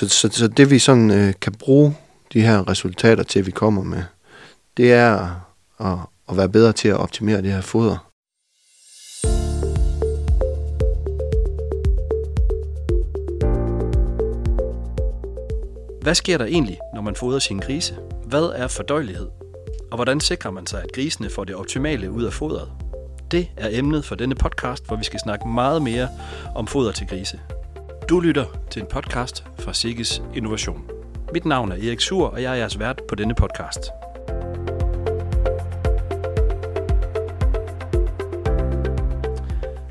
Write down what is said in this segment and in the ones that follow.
Så, så, så det vi sådan øh, kan bruge de her resultater til, vi kommer med, det er at, at være bedre til at optimere det her foder. Hvad sker der egentlig, når man fodrer sin grise? Hvad er fordøjelighed? Og hvordan sikrer man sig, at grisene får det optimale ud af fodret? Det er emnet for denne podcast, hvor vi skal snakke meget mere om foder til grise. Du lytter til en podcast fra Sikkes Innovation. Mit navn er Erik Sur, og jeg er jeres vært på denne podcast.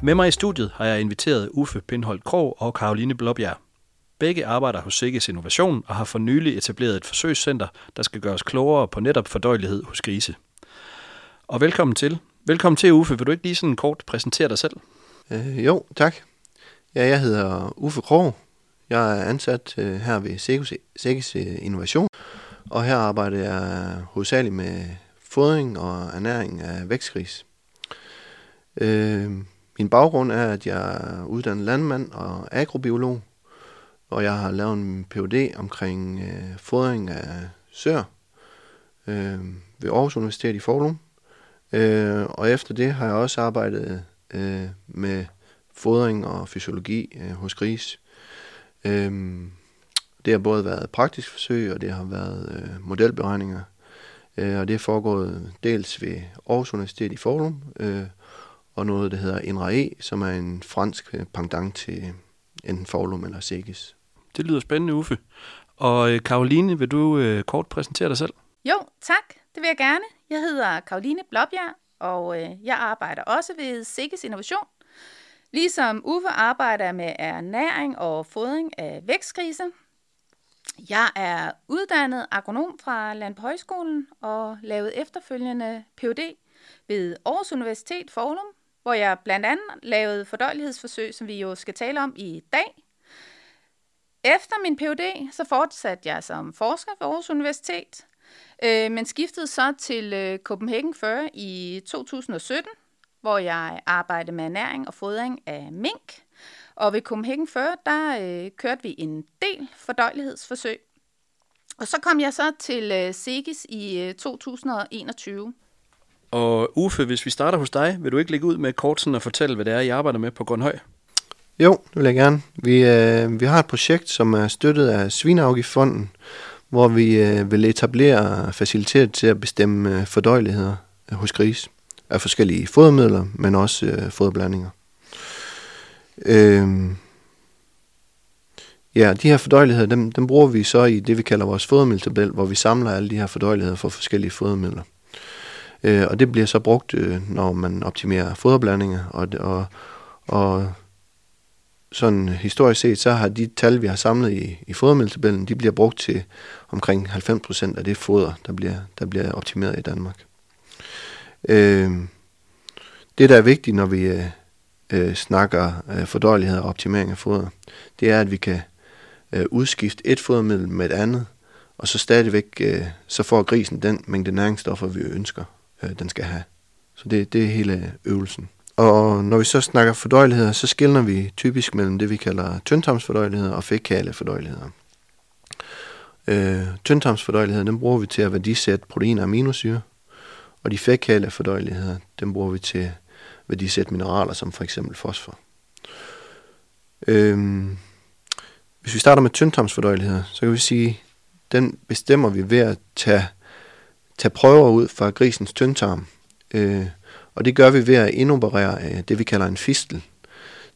Med mig i studiet har jeg inviteret Uffe Pindholt Krog og Karoline Blåbjerg. Begge arbejder hos Sikkes Innovation og har for nylig etableret et forsøgscenter, der skal gøre os klogere på netop fordøjelighed hos grise. Og velkommen til. Velkommen til, Uffe. Vil du ikke lige sådan kort præsentere dig selv? Øh, jo, tak. Ja, jeg hedder Uffe Krog. Jeg er ansat øh, her ved Sækkes Innovation, og her arbejder jeg hovedsageligt med fodring og ernæring af vækstgris. Øh, min baggrund er, at jeg er uddannet landmand og agrobiolog, og jeg har lavet en PhD omkring øh, fodring af sør øh, ved Aarhus Universitet i Forlum. Øh, og efter det har jeg også arbejdet øh, med fodring og fysiologi øh, hos gris. Øh, det har både været praktisk forsøg, og det har været øh, modelberegninger. Øh, og det er foregået dels ved Aarhus Universitet i Forlum, øh, og noget, der hedder INRAE, som er en fransk øh, pendant til enten Forlum eller Segis. Det lyder spændende, Uffe. Og Karoline, øh, vil du øh, kort præsentere dig selv? Jo, tak. Det vil jeg gerne. Jeg hedder Karoline Blåbjerg, og øh, jeg arbejder også ved Sikkes Innovation. Ligesom Uffe arbejder jeg med ernæring og fodring af vækstgrise. Jeg er uddannet agronom fra Landbrugshøjskolen og lavet efterfølgende Ph.D. ved Aarhus Universitet Forlum, hvor jeg blandt andet lavede fordøjelighedsforsøg, som vi jo skal tale om i dag. Efter min Ph.D. så fortsatte jeg som forsker ved Aarhus Universitet, øh, men skiftede så til øh, Copenhagen 40 i 2017, hvor jeg arbejdede med ernæring og fodring af mink. Og ved Copenhagen Fur, der øh, kørte vi en del fordøjelighedsforsøg. Og så kom jeg så til øh, Segis i øh, 2021. Og Uffe, hvis vi starter hos dig, vil du ikke lægge ud med kort sådan at fortælle, hvad det er, I arbejder med på Grønhøj? Jo, det vil jeg gerne. Vi, øh, vi har et projekt, som er støttet af Svineafgiftfonden, hvor vi øh, vil etablere facilitet til at bestemme øh, fordøjeligheder hos gris af forskellige fodermidler, men også øh, foderblandinger. Øh, ja, de her fordøjeligheder, dem, dem bruger vi så i det, vi kalder vores fodermiddeltabel, hvor vi samler alle de her fordøjeligheder for forskellige fodermidler. Øh, og det bliver så brugt, øh, når man optimerer foderblandinger, og, og, og sådan historisk set, så har de tal, vi har samlet i, i fodermiddeltabellen, de bliver brugt til omkring 90% af det foder, der bliver, der bliver optimeret i Danmark. Øh, det, der er vigtigt, når vi øh, øh, snakker øh, fordøjelighed og optimering af foder, det er, at vi kan øh, udskifte et fodermiddel med et andet, og så stadigvæk øh, så får grisen den mængde næringsstoffer, vi ønsker, øh, den skal have. Så det, det er hele øvelsen. Og når vi så snakker fordøjeligheder, så skiller vi typisk mellem det, vi kalder tyndtarmsfordøjeligheder og fækale fordøjeligheder. Øh, tyndtarmsfordøjeligheder, den bruger vi til at værdisætte protein og aminosyre, og de fækale fordøjeligheder, dem bruger vi til værdisæt mineraler, som for eksempel fosfor. Øhm, hvis vi starter med tyndtarmsfordøjeligheder, så kan vi sige, den bestemmer vi ved at tage, tage prøver ud fra grisens tyndtarm, øh, og det gør vi ved at indoperere øh, det, vi kalder en fistel.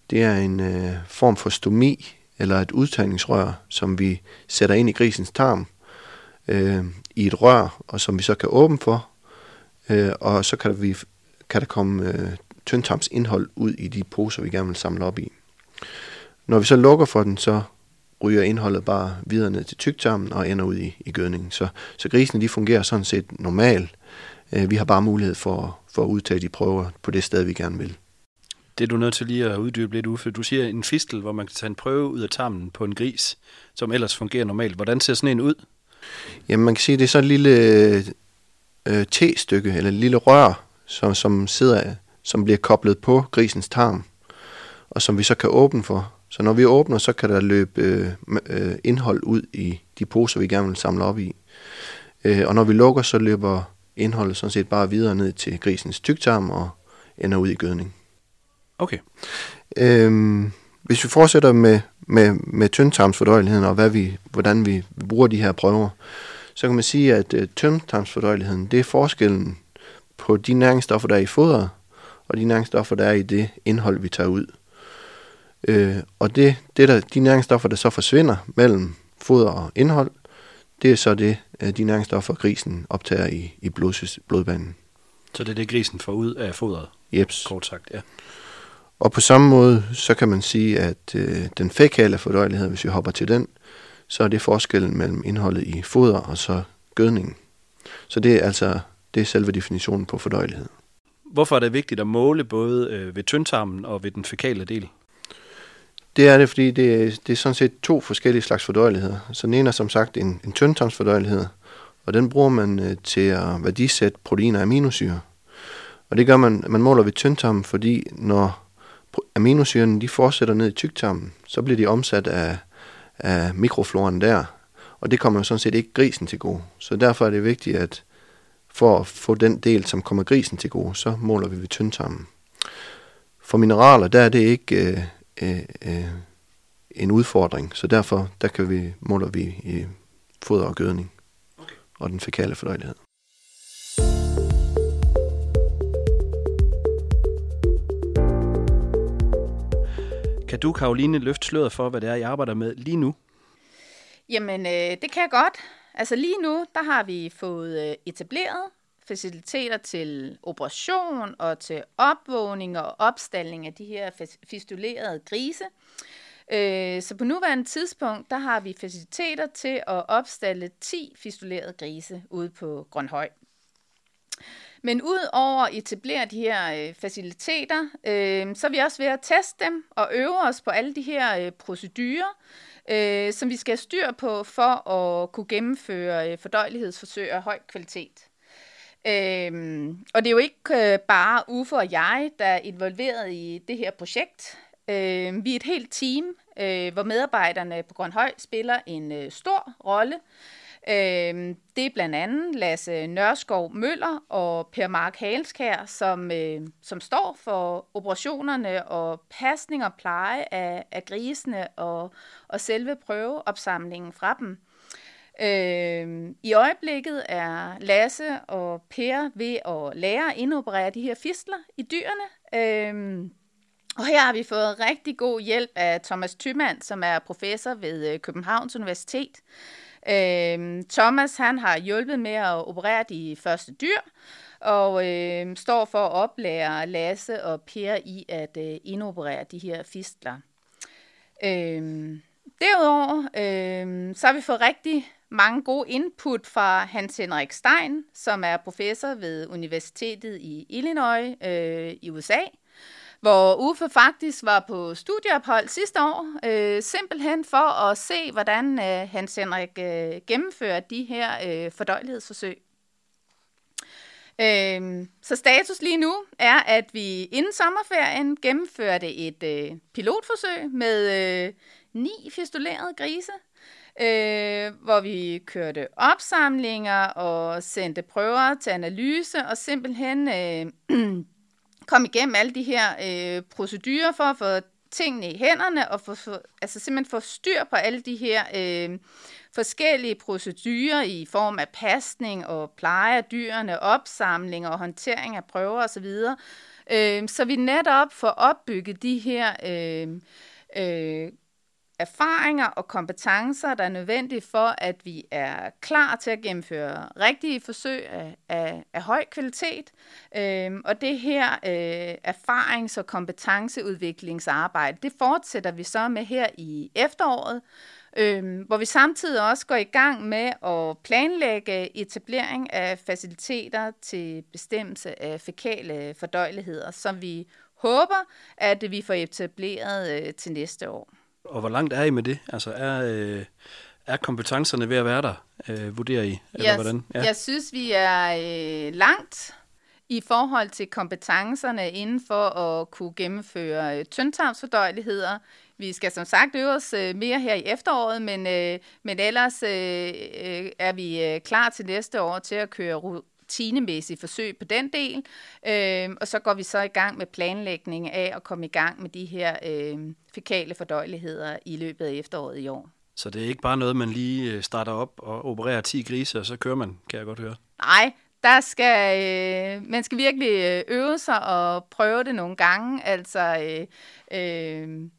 Det er en øh, form for stomi, eller et udtagningsrør, som vi sætter ind i grisens tarm øh, i et rør, og som vi så kan åbne for, øh, og så kan, vi, kan der komme øh, tyndtarmsindhold ud i de poser, vi gerne vil samle op i. Når vi så lukker for den, så ryger indholdet bare videre ned til tyktarmen og ender ud i, i gødningen. Så, så grisene de fungerer sådan set normalt. Øh, vi har bare mulighed for for at udtage de prøver på det sted, vi gerne vil. Det er du nødt til lige at uddybe lidt, Uffe. Du siger en fistel, hvor man kan tage en prøve ud af tarmen på en gris, som ellers fungerer normalt. Hvordan ser sådan en ud? Jamen, man kan sige, det er sådan et lille øh, T-stykke, eller lille rør, som, som sidder, som bliver koblet på grisens tarm, og som vi så kan åbne for. Så når vi åbner, så kan der løbe øh, øh, indhold ud i de poser, vi gerne vil samle op i. Øh, og når vi lukker, så løber indholdet sådan set bare videre ned til grisens tyktarm og ender ud i gødning. Okay. Øhm, hvis vi fortsætter med, med, med tyndtarmsfordøjeligheden og hvad vi, hvordan vi bruger de her prøver, så kan man sige, at øh, tyndtarmsfordøjeligheden, det er forskellen på de næringsstoffer, der er i fodret, og de næringsstoffer, der er i det indhold, vi tager ud. Øh, og det, det der, de næringsstoffer, der så forsvinder mellem foder og indhold, det er så det, øh, de næringsstoffer, grisen optager i, i blod, blodbanen. Så det er det, grisen får ud af fodret, Jeps. kort sagt, ja. Og på samme måde, så kan man sige, at øh, den fækale fordøjelighed, hvis vi hopper til den, så er det forskellen mellem indholdet i foder og så gødningen. Så det er altså det er selve definitionen på fordøjelighed. Hvorfor er det vigtigt at måle både øh, ved tyndtarmen og ved den fækale del? Det er det, fordi det er, det er sådan set to forskellige slags fordøjeligheder. Så den ene er som sagt en, en tyndtarmsfordøjelighed, og den bruger man øh, til at værdisætte proteiner og aminosyre. Og det gør man, man måler ved tyndtarmen, fordi når aminosyrene de fortsætter ned i tyktarmen, så bliver de omsat af, af mikrofloren der, og det kommer jo sådan set ikke grisen til gode. Så derfor er det vigtigt, at for at få den del, som kommer grisen til gode, så måler vi ved tyndtarmen. For mineraler, der er det ikke øh, øh, øh, en udfordring, så derfor der kan vi måler vi i foder og gødning okay. og den fækale fordøjelighed. Kan du, Karoline, løfte sløret for, hvad det er, I arbejder med lige nu? Jamen, øh, det kan jeg godt. Altså lige nu, der har vi fået øh, etableret faciliteter til operation og til opvågning og opstalling af de her fistulerede grise. Øh, så på nuværende tidspunkt, der har vi faciliteter til at opstalle 10 fistulerede grise ude på Grønhøj. Men ud over at etablere de her øh, faciliteter, øh, så er vi også ved at teste dem og øve os på alle de her øh, procedurer, øh, som vi skal have styr på for at kunne gennemføre øh, fordøjelighedsforsøg af høj kvalitet. Øhm, og det er jo ikke øh, bare Uffe og jeg, der er involveret i det her projekt. Øhm, vi er et helt team, øh, hvor medarbejderne på Grønhøj spiller en øh, stor rolle. Øh, det er blandt andet Lasse Nørskov Møller og Per Mark Halskær, som, øh, som står for operationerne og pasning og pleje af, af grisene og, og selve prøveopsamlingen fra dem. Øh, I øjeblikket er Lasse og Per ved at lære at indoperere de her fistler i dyrene. Øh, og her har vi fået rigtig god hjælp af Thomas Thymann, som er professor ved øh, Københavns Universitet. Øh, Thomas han har hjulpet med at operere de første dyr, og øh, står for at oplære Lasse og Per i at øh, indoperere de her fistler. Øh, derudover øh, så har vi fået rigtig mange gode input fra Hans Henrik Stein, som er professor ved Universitetet i Illinois øh, i USA, hvor Uffe faktisk var på studieophold sidste år, øh, simpelthen for at se, hvordan øh, Hans Henrik øh, gennemfører de her øh, fordøjelighedsforsøg. Øh, så status lige nu er, at vi inden sommerferien gennemførte et øh, pilotforsøg med øh, ni fistulerede grise, øh, hvor vi kørte opsamlinger og sendte prøver til analyse og simpelthen øh, kom igennem alle de her øh, procedurer for at få tingene i hænderne og for, for, altså simpelthen få styr på alle de her øh, forskellige procedurer i form af pasning og pleje af dyrene, opsamling og håndtering af prøver osv., øh, så vi netop får opbygget de her øh, øh, erfaringer og kompetencer, der er nødvendige for, at vi er klar til at gennemføre rigtige forsøg af, af, af høj kvalitet. Øhm, og det her øh, erfarings- og kompetenceudviklingsarbejde, det fortsætter vi så med her i efteråret, øhm, hvor vi samtidig også går i gang med at planlægge etablering af faciliteter til bestemmelse af fækale fordøjeligheder, som vi håber, at vi får etableret øh, til næste år. Og hvor langt er I med det? Altså er, øh, er kompetencerne ved at være der, øh, vurderer I? Eller jeg, hvordan? Ja. jeg synes, vi er øh, langt i forhold til kompetencerne inden for at kunne gennemføre øh, tyndtarmsfordøjeligheder. vi skal som sagt øve os øh, mere her i efteråret, men, øh, men ellers øh, øh, er vi øh, klar til næste år til at køre rutinemæssige forsøg på den del, øh, og så går vi så i gang med planlægning af at komme i gang med de her øh, fekale fordøjeligheder i løbet af efteråret i år. Så det er ikke bare noget, man lige øh, starter op og opererer 10 grise, og så kører man, kan jeg godt høre. Nej, der skal, øh, man skal virkelig øh, øve sig og prøve det nogle gange. Altså, øh, øh,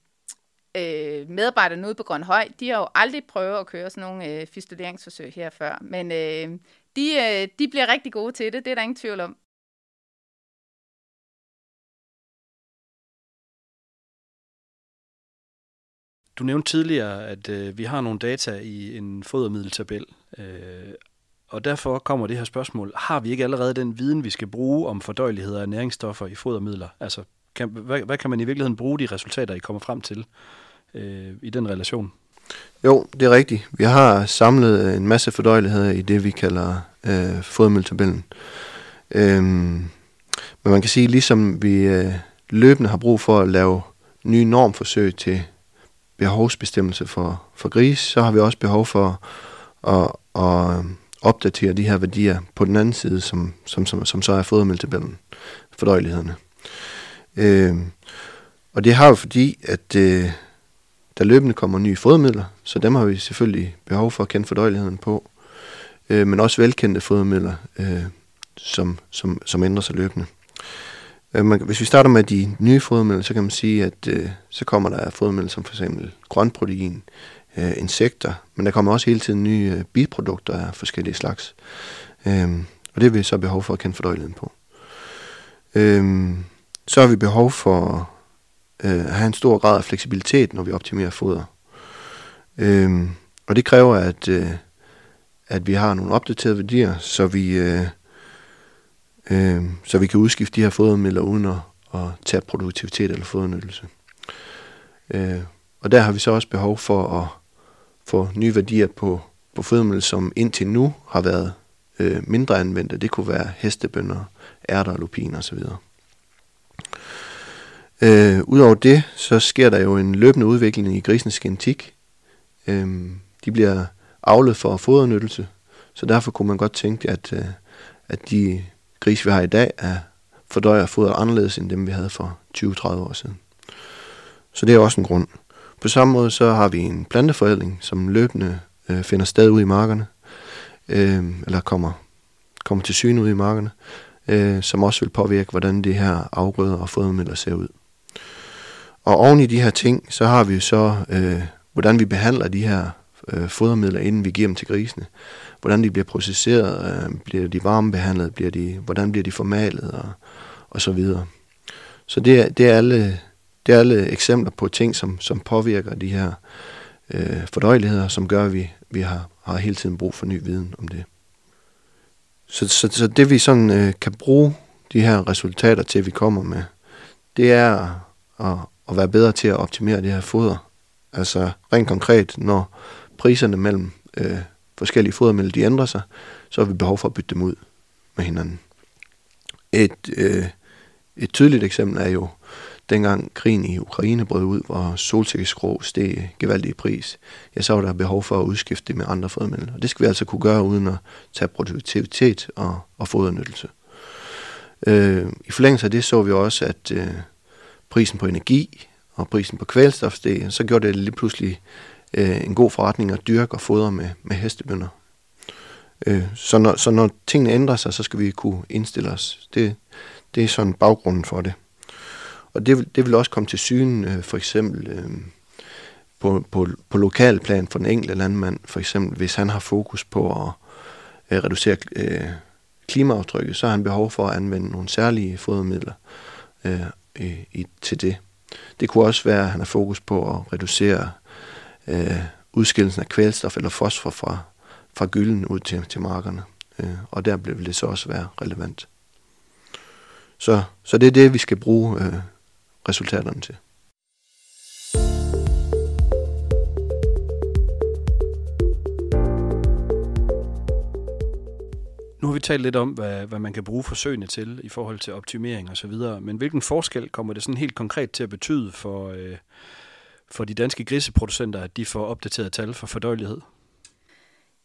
øh, medarbejderne ude på Grønhøj, de har jo aldrig prøvet at køre sådan nogle øh, fistuderingsforsøg her før, men øh, de, øh, de bliver rigtig gode til det, det er der ingen tvivl om. Du nævnte tidligere, at øh, vi har nogle data i en fodermiddeltabel, øh, og derfor kommer det her spørgsmål. Har vi ikke allerede den viden, vi skal bruge om fordøjelighed af næringsstoffer i fodermidler? Altså, kan, hvad, hvad kan man i virkeligheden bruge de resultater, I kommer frem til øh, i den relation? Jo, det er rigtigt. Vi har samlet øh, en masse fordøjeligheder i det, vi kalder øh, fodermiddeltabellen. Øhm, men man kan sige, ligesom vi øh, løbende har brug for at lave nye normforsøg til behovsbestemmelse for, for gris, så har vi også behov for at, at opdatere de her værdier på den anden side, som, som, som, som så er fodermiddeltabellen, fordøjelighederne. Øh, og det har jo fordi, at øh, der løbende kommer nye fodermidler, så dem har vi selvfølgelig behov for at kende fordøjeligheden på, øh, men også velkendte fodermidler, øh, som, som, som ændrer sig løbende. Øh, man, hvis vi starter med de nye fodermidler, så kan man sige, at øh, så kommer der fodermidler som for eksempel grønprotein, øh, insekter, men der kommer også hele tiden nye øh, biprodukter af forskellige slags. Øh, og det har vi så behov for at kende fordøjeligheden på. Øh, så har vi behov for øh, have en stor grad af fleksibilitet, når vi optimerer foder. Øh, og det kræver, at, øh, at vi har nogle opdaterede værdier, så vi, øh, øh, så vi kan udskifte de her fodermidler uden at, at tage produktivitet eller fodernyttelse. Øh, og der har vi så også behov for at få nye værdier på, på fodermidler, som indtil nu har været øh, mindre anvendte. Det kunne være hestebønder, ærter, lupiner osv. Øh, Udover det, så sker der jo en løbende udvikling i grisens genetik. Øh, de bliver avlet for fodernyttelse, så derfor kunne man godt tænke, at, øh, at de gris, vi har i dag, er fordøjer foder anderledes end dem, vi havde for 20-30 år siden. Så det er også en grund. På samme måde så har vi en planteforædling, som løbende øh, finder sted ude i markerne, øh, eller kommer, kommer til syne ude i markerne, øh, som også vil påvirke, hvordan det her afgrøder og fodermidler ser ud. Og oven i de her ting, så har vi så, øh, hvordan vi behandler de her øh, fodermidler, inden vi giver dem til grisene. Hvordan de bliver processeret, øh, bliver de varmebehandlet, bliver de, hvordan bliver de formalet og, og så videre. Så det er, det er alle det er alle eksempler på ting, som, som påvirker de her øh, fordøjeligheder, som gør, at vi, vi har, har hele tiden brug for ny viden om det. Så, så, så det vi sådan øh, kan bruge de her resultater til, vi kommer med, det er at, at være bedre til at optimere det her foder. Altså rent konkret, når priserne mellem øh, forskellige fodermidler de ændrer sig, så har vi behov for at bytte dem ud med hinanden. Et, øh, et tydeligt eksempel er jo dengang krigen i Ukraine brød ud, hvor solsikkeskrå steg gevaldigt i pris, ja, så var der behov for at udskifte det med andre fodermidler. Og det skal vi altså kunne gøre uden at tage produktivitet og, og fodernyttelse. Øh, I forlængelse af det så vi også, at øh, prisen på energi og prisen på kvælstof steg, så gjorde det lige pludselig øh, en god forretning at dyrke og fodre med, med hestebønder. Øh, så, når, så når tingene ændrer sig, så skal vi kunne indstille os. Det, det er sådan baggrunden for det. Og det, det vil også komme til syne, øh, for eksempel øh, på, på, på lokalplan for den enkelte landmand, for eksempel hvis han har fokus på at øh, reducere øh, klimaaftrykket, så har han behov for at anvende nogle særlige fodermidler øh, øh, i, til det. Det kunne også være, at han har fokus på at reducere øh, udskillelsen af kvælstof eller fosfor fra, fra gylden ud til, til markerne. Øh, og der vil det så også være relevant. Så, så det er det, vi skal bruge øh, resultaterne til. Nu har vi talt lidt om, hvad, hvad man kan bruge forsøgene til i forhold til optimering og så videre, men hvilken forskel kommer det sådan helt konkret til at betyde for, øh, for de danske griseproducenter, at de får opdateret tal for fordøjelighed?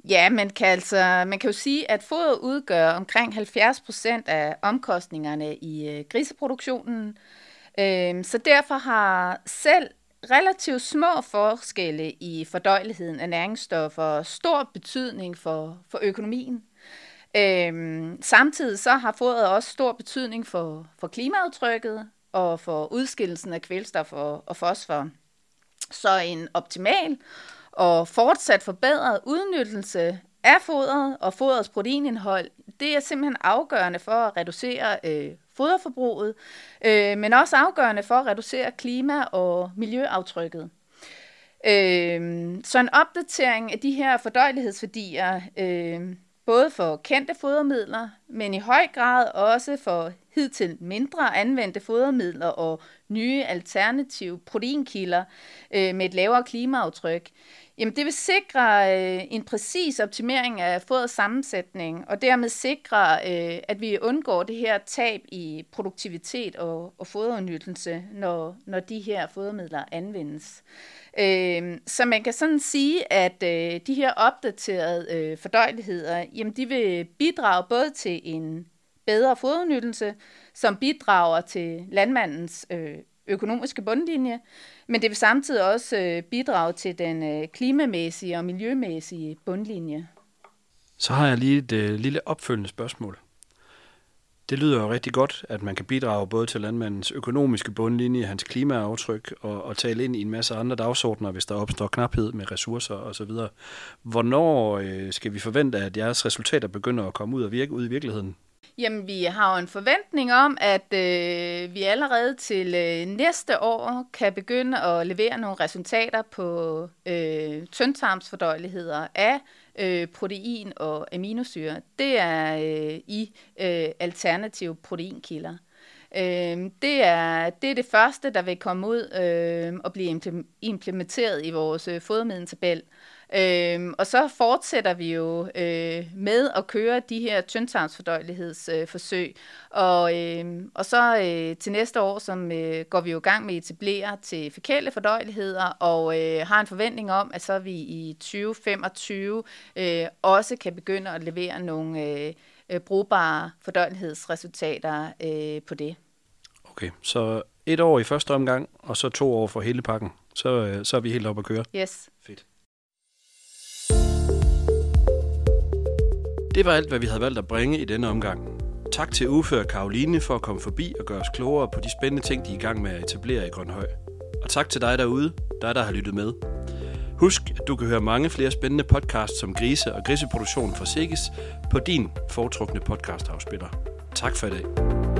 Ja, man kan, altså, man kan jo sige, at foder udgør omkring 70 procent af omkostningerne i øh, griseproduktionen. Øh, så derfor har selv relativt små forskelle i fordøjeligheden af næringsstoffer stor betydning for, for økonomien. Øhm, samtidig så har fodret også stor betydning for, for klimaaftrykket og for udskillelsen af kvælstof og, og fosfor. Så en optimal og fortsat forbedret udnyttelse af fodret og fodrets proteinindhold, det er simpelthen afgørende for at reducere øh, foderforbruget, øh, men også afgørende for at reducere klima- og miljøaftrykket. Øh, så en opdatering af de her fordøjelighedsværdier, øh, både for kendte fodermidler, men i høj grad også for hidtil mindre anvendte fodermidler og nye alternative proteinkilder øh, med et lavere klimaaftryk, Jamen det vil sikre øh, en præcis optimering af fodrets sammensætning, og dermed sikre, øh, at vi undgår det her tab i produktivitet og, og foderudnyttelse, når, når de her fodermidler anvendes. Øh, så man kan sådan sige, at øh, de her opdaterede øh, fordøjeligheder, jamen de vil bidrage både til en bedre foderudnyttelse, som bidrager til landmandens øh, økonomiske bundlinje, men det vil samtidig også øh, bidrage til den øh, klimamæssige og miljømæssige bundlinje. Så har jeg lige et øh, lille opfølgende spørgsmål. Det lyder jo rigtig godt, at man kan bidrage både til landmandens økonomiske bundlinje, hans klimaaftryk og, og tale ind i en masse andre dagsordner, hvis der opstår knaphed med ressourcer osv. Hvornår øh, skal vi forvente, at jeres resultater begynder at komme ud og virke ud i virkeligheden? Jamen, vi har jo en forventning om, at øh, vi allerede til øh, næste år kan begynde at levere nogle resultater på øh, tyndtarmsfordøjeligheder af øh, protein og aminosyre. Det er øh, i øh, alternative proteinkilder. Øh, det, er, det er det første, der vil komme ud øh, og blive implementeret i vores øh, fodermiddeltabel. Øhm, og så fortsætter vi jo øh, med at køre de her tyndtarmsfordøjelighedsforsøg. Øh, og, øh, og så øh, til næste år, som øh, går vi jo i gang med at etablere til fækale fordøjeligheder, og øh, har en forventning om, at så vi i 2025 øh, også kan begynde at levere nogle øh, øh, brugbare fordøjelighedsresultater øh, på det. Okay, så et år i første omgang, og så to år for hele pakken. Så, øh, så er vi helt oppe at køre. Yes. Fedt. Det var alt, hvad vi havde valgt at bringe i denne omgang. Tak til Uffe og Karoline for at komme forbi og gøre os klogere på de spændende ting, de er i gang med at etablere i Grønhøj. Og tak til dig derude, dig der har lyttet med. Husk, at du kan høre mange flere spændende podcasts som grise og griseproduktion fra Sikkes på din foretrukne podcastafspiller. Tak for i dag.